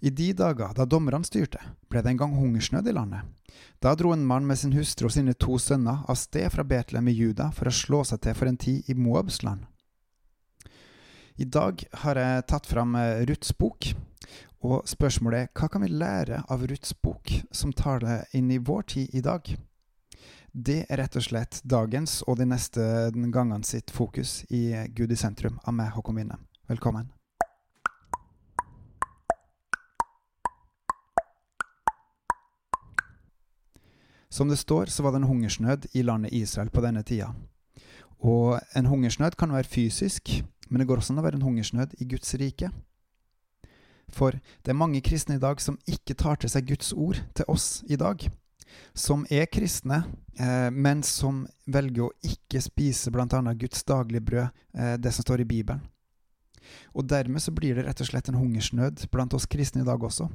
I de dager da dommerne styrte, ble det en gang hungersnød i landet. Da dro en mann med sin hustru og sine to sønner av sted fra Betlehem i Juda for å slå seg til for en tid i Moabs land. I dag har jeg tatt fram eh, Ruths bok, og spørsmålet er hva kan vi lære av Ruths bok som tar det inn i vår tid i dag? Det er rett og slett dagens og de neste gangene sitt fokus i Gud i sentrum av meg, Håkon Winne. Velkommen. Som det står, så var det en hungersnød i landet Israel på denne tida. Og en hungersnød kan være fysisk, men det går også an å være en hungersnød i Guds rike. For det er mange kristne i dag som ikke tar til seg Guds ord til oss i dag. Som er kristne, eh, men som velger å ikke spise bl.a. Guds daglige brød, eh, det som står i Bibelen. Og dermed så blir det rett og slett en hungersnød blant oss kristne i dag også.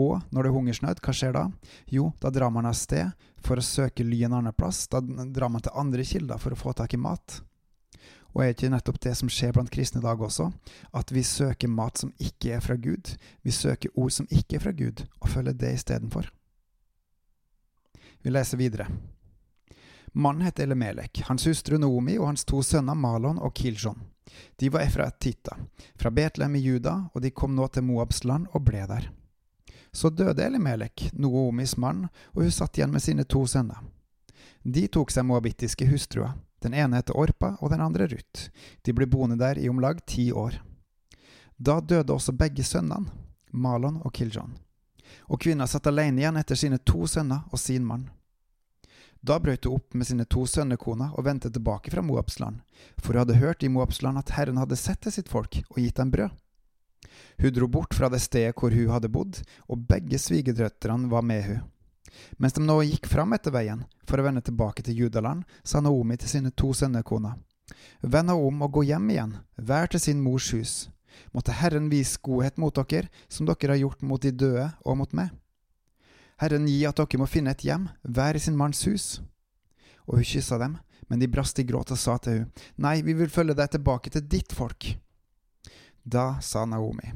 Og når det er hungersnød, hva skjer da? Jo, da drar man av sted for å søke ly en annen plass. Da drar man til andre kilder for å få tak i mat. Og er ikke nettopp det som skjer blant kristne i dag også? At vi søker mat som ikke er fra Gud. Vi søker ord som ikke er fra Gud, og følger det istedenfor. Vi leser videre. Mannen het Elemelek, hans hustru Noomi og hans to sønner Malon og Kiljon. De var fra Titta, fra Betlehem i Juda, og de kom nå til Moabs land og ble der. Så døde Elimelek, Noomis mann, og hun satt igjen med sine to sønner. De tok seg moabittiske hustruer. Den ene heter Orpa, og den andre Ruth. De ble boende der i om lag ti år. Da døde også begge sønnene, Malon og Kiljon. Og kvinna satt alene igjen etter sine to sønner og sin mann. Da brøt hun opp med sine to sønnekoner og vendte tilbake fra Moabsland, for hun hadde hørt i Moabsland at Herren hadde sett til sitt folk og gitt dem brød. Hun dro bort fra det stedet hvor hun hadde bodd, og begge svigerdøtrene var med hun. Mens de nå gikk fram etter veien for å vende tilbake til Judaland, sa Naomi til sine to sønnekoner. Vend om og gå hjem igjen, hver til sin mors hus. Måtte Herren vise godhet mot dere, som dere har gjort mot de døde og mot meg. Herren gi at dere må finne et hjem, hver i sin manns hus. Og hun kyssa dem, men de brast i gråt og sa til hun, Nei, vi vil følge deg tilbake til ditt folk. Da sa Naomi,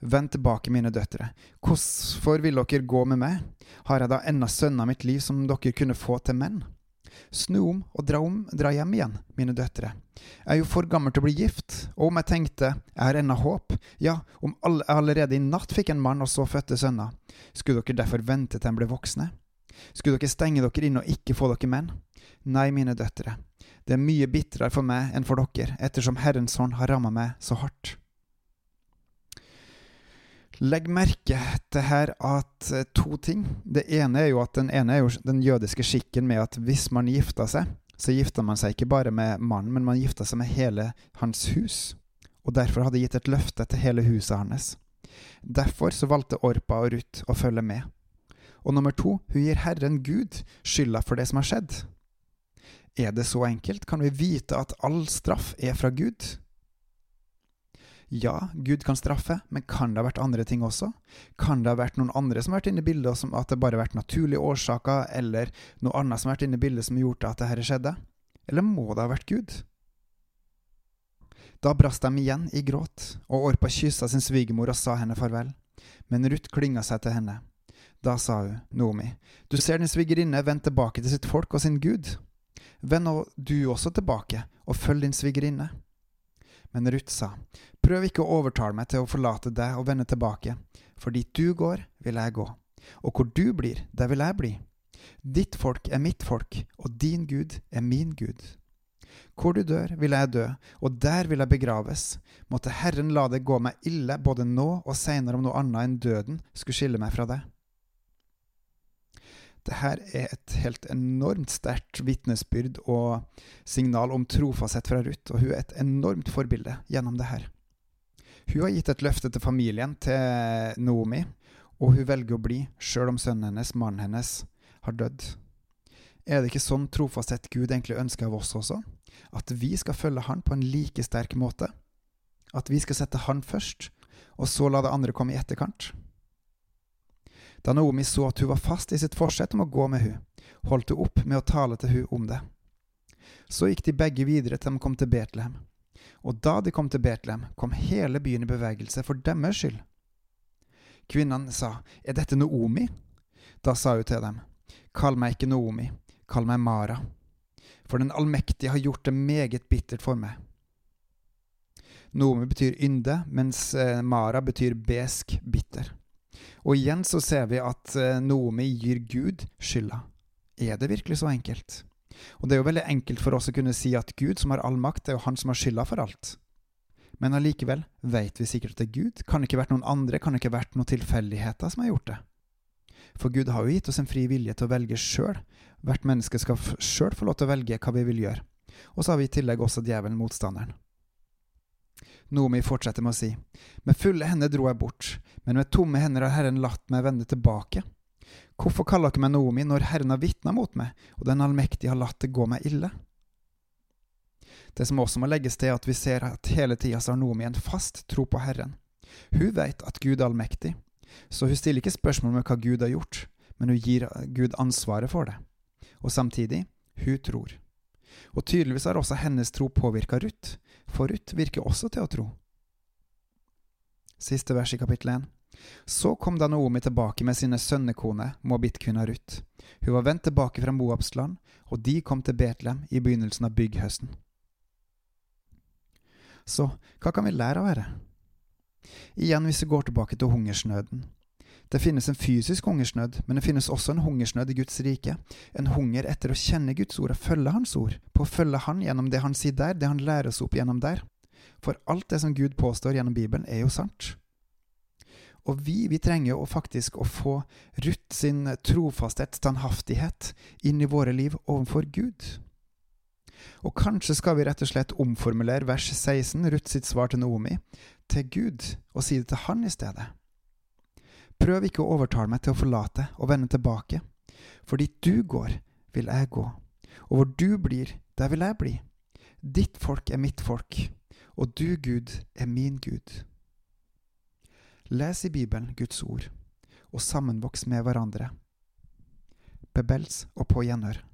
Vend tilbake, mine døtre, hvorfor vil dere gå med meg, har jeg da ennå sønner mitt liv som dere kunne få til menn? Snu om og dra, om, dra hjem igjen, mine døtre. Jeg er jo for gammel til å bli gift, og om jeg tenkte jeg har ennå håp, ja, om all, jeg allerede i natt fikk en mann og så fødte sønner, skulle dere derfor vente til de ble voksne? Skulle dere stenge dere inne og ikke få dere menn? Nei, mine døtre, det er mye bitrere for meg enn for dere, ettersom Herrens hånd har rammet meg så hardt. Legg merke til her at eh, to ting. Det ene er jo at den ene er jo den jødiske skikken med at hvis man gifter seg, så gifter man seg ikke bare med mannen, men man gifter seg med hele hans hus. Og derfor hadde gitt et løfte til hele huset hans. Derfor så valgte Orpa og Ruth å følge med. Og nummer to, hun gir Herren Gud skylda for det som har skjedd. Er det så enkelt? Kan vi vite at all straff er fra Gud? Ja, Gud kan straffe, men kan det ha vært andre ting også? Kan det ha vært noen andre som har vært inne i bildet, som at det bare har vært naturlige årsaker, eller noe annet som har vært inne i bildet som har gjort at dette skjedde? Eller må det ha vært Gud? Da brast de igjen i gråt, og Orpa kyssa sin svigermor og sa henne farvel. Men Ruth klynga seg til henne. Da sa hun, Noomi, du ser din svigerinne vende tilbake til sitt folk og sin Gud. Vend nå du også tilbake, og følg din svigerinne. Men Ruth sa, Prøv ikke å overtale meg til å forlate deg og vende tilbake, for dit du går, vil jeg gå, og hvor du blir, der vil jeg bli. Ditt folk er mitt folk, og din Gud er min Gud. Hvor du dør, vil jeg dø, og der vil jeg begraves. Måtte Herren la det gå meg ille både nå og seinere om noe annet enn døden skulle skille meg fra deg. Det her er et helt enormt sterkt vitnesbyrd og signal om trofasthet fra Ruth, og hun er et enormt forbilde gjennom det her. Hun har gitt et løfte til familien, til Noomi, og hun velger å bli, sjøl om sønnen hennes, mannen hennes, har dødd. Er det ikke sånn trofasthet Gud egentlig ønsker av oss også? At vi skal følge Han på en like sterk måte? At vi skal sette Han først, og så la det andre komme i etterkant? Da Naomi så at hun var fast i sitt forsett om å gå med hun, holdt hun opp med å tale til hun om det. Så gikk de begge videre til de kom til Betlehem. Og da de kom til Betlehem, kom hele byen i bevegelse for deres skyld. Kvinnene sa, Er dette Noomi? Da sa hun til dem, Kall meg ikke Noomi, kall meg Mara, for Den allmektige har gjort det meget bittert for meg. Noomi betyr ynde, mens eh, Mara betyr besk, bitter. Og igjen så ser vi at eh, Noomi gir Gud skylda. Er det virkelig så enkelt? Og det er jo veldig enkelt for oss å kunne si at Gud, som har all makt, det er jo han som har skylda for alt. Men allikevel veit vi sikkert at det er Gud. Kan det ikke vært noen andre, kan det ikke vært noen tilfeldigheter som har gjort det? For Gud har jo gitt oss en fri vilje til å velge sjøl. Hvert menneske skal sjøl få lov til å velge hva vi vil gjøre. Og så har vi i tillegg også djevelen, motstanderen. Noomi fortsetter med å si, Med fulle hender dro jeg bort, men med tomme hender har Herren latt meg vende tilbake. Hvorfor kaller dere meg Noomi når Herren har vitna mot meg, og Den allmektige har latt det gå meg ille? Det som også må legges til, er at vi ser at hele tida har Noomi en fast tro på Herren. Hun vet at Gud er allmektig, så hun stiller ikke spørsmål med hva Gud har gjort, men hun gir Gud ansvaret for det. Og samtidig, hun tror. Og tydeligvis har også hennes tro påvirka Ruth, for Ruth virker også til å tro. Siste vers i kapittel 1. Så kom da Naomi tilbake med sine sønnekone, moabittkvinna Ruth. Hun var vendt tilbake fra Moabs land, og de kom til Betlehem i begynnelsen av bygghøsten. Så hva kan vi lære av dette? Igjen hvis vi går tilbake til hungersnøden. Det finnes en fysisk hungersnød, men det finnes også en hungersnød i Guds rike. En hunger etter å kjenne Guds ord og følge Hans ord, på å følge Han gjennom det Han sier der, det Han lærer oss opp gjennom der. For alt det som Gud påstår gjennom Bibelen, er jo sant. Og vi, vi trenger jo faktisk å få Ruth sin trofasthet, standhaftighet, inn i våre liv overfor Gud. Og kanskje skal vi rett og slett omformulere vers 16, Ruth sitt svar til Naomi, til Gud, og si det til Han i stedet. Prøv ikke å overtale meg til å forlate og vende tilbake, for dit du går, vil jeg gå, og hvor du blir, der vil jeg bli. Ditt folk er mitt folk, og du, Gud, er min Gud. Les i Bibelen Guds ord, og sammenvoks med hverandre. Bebels og på gjenhør.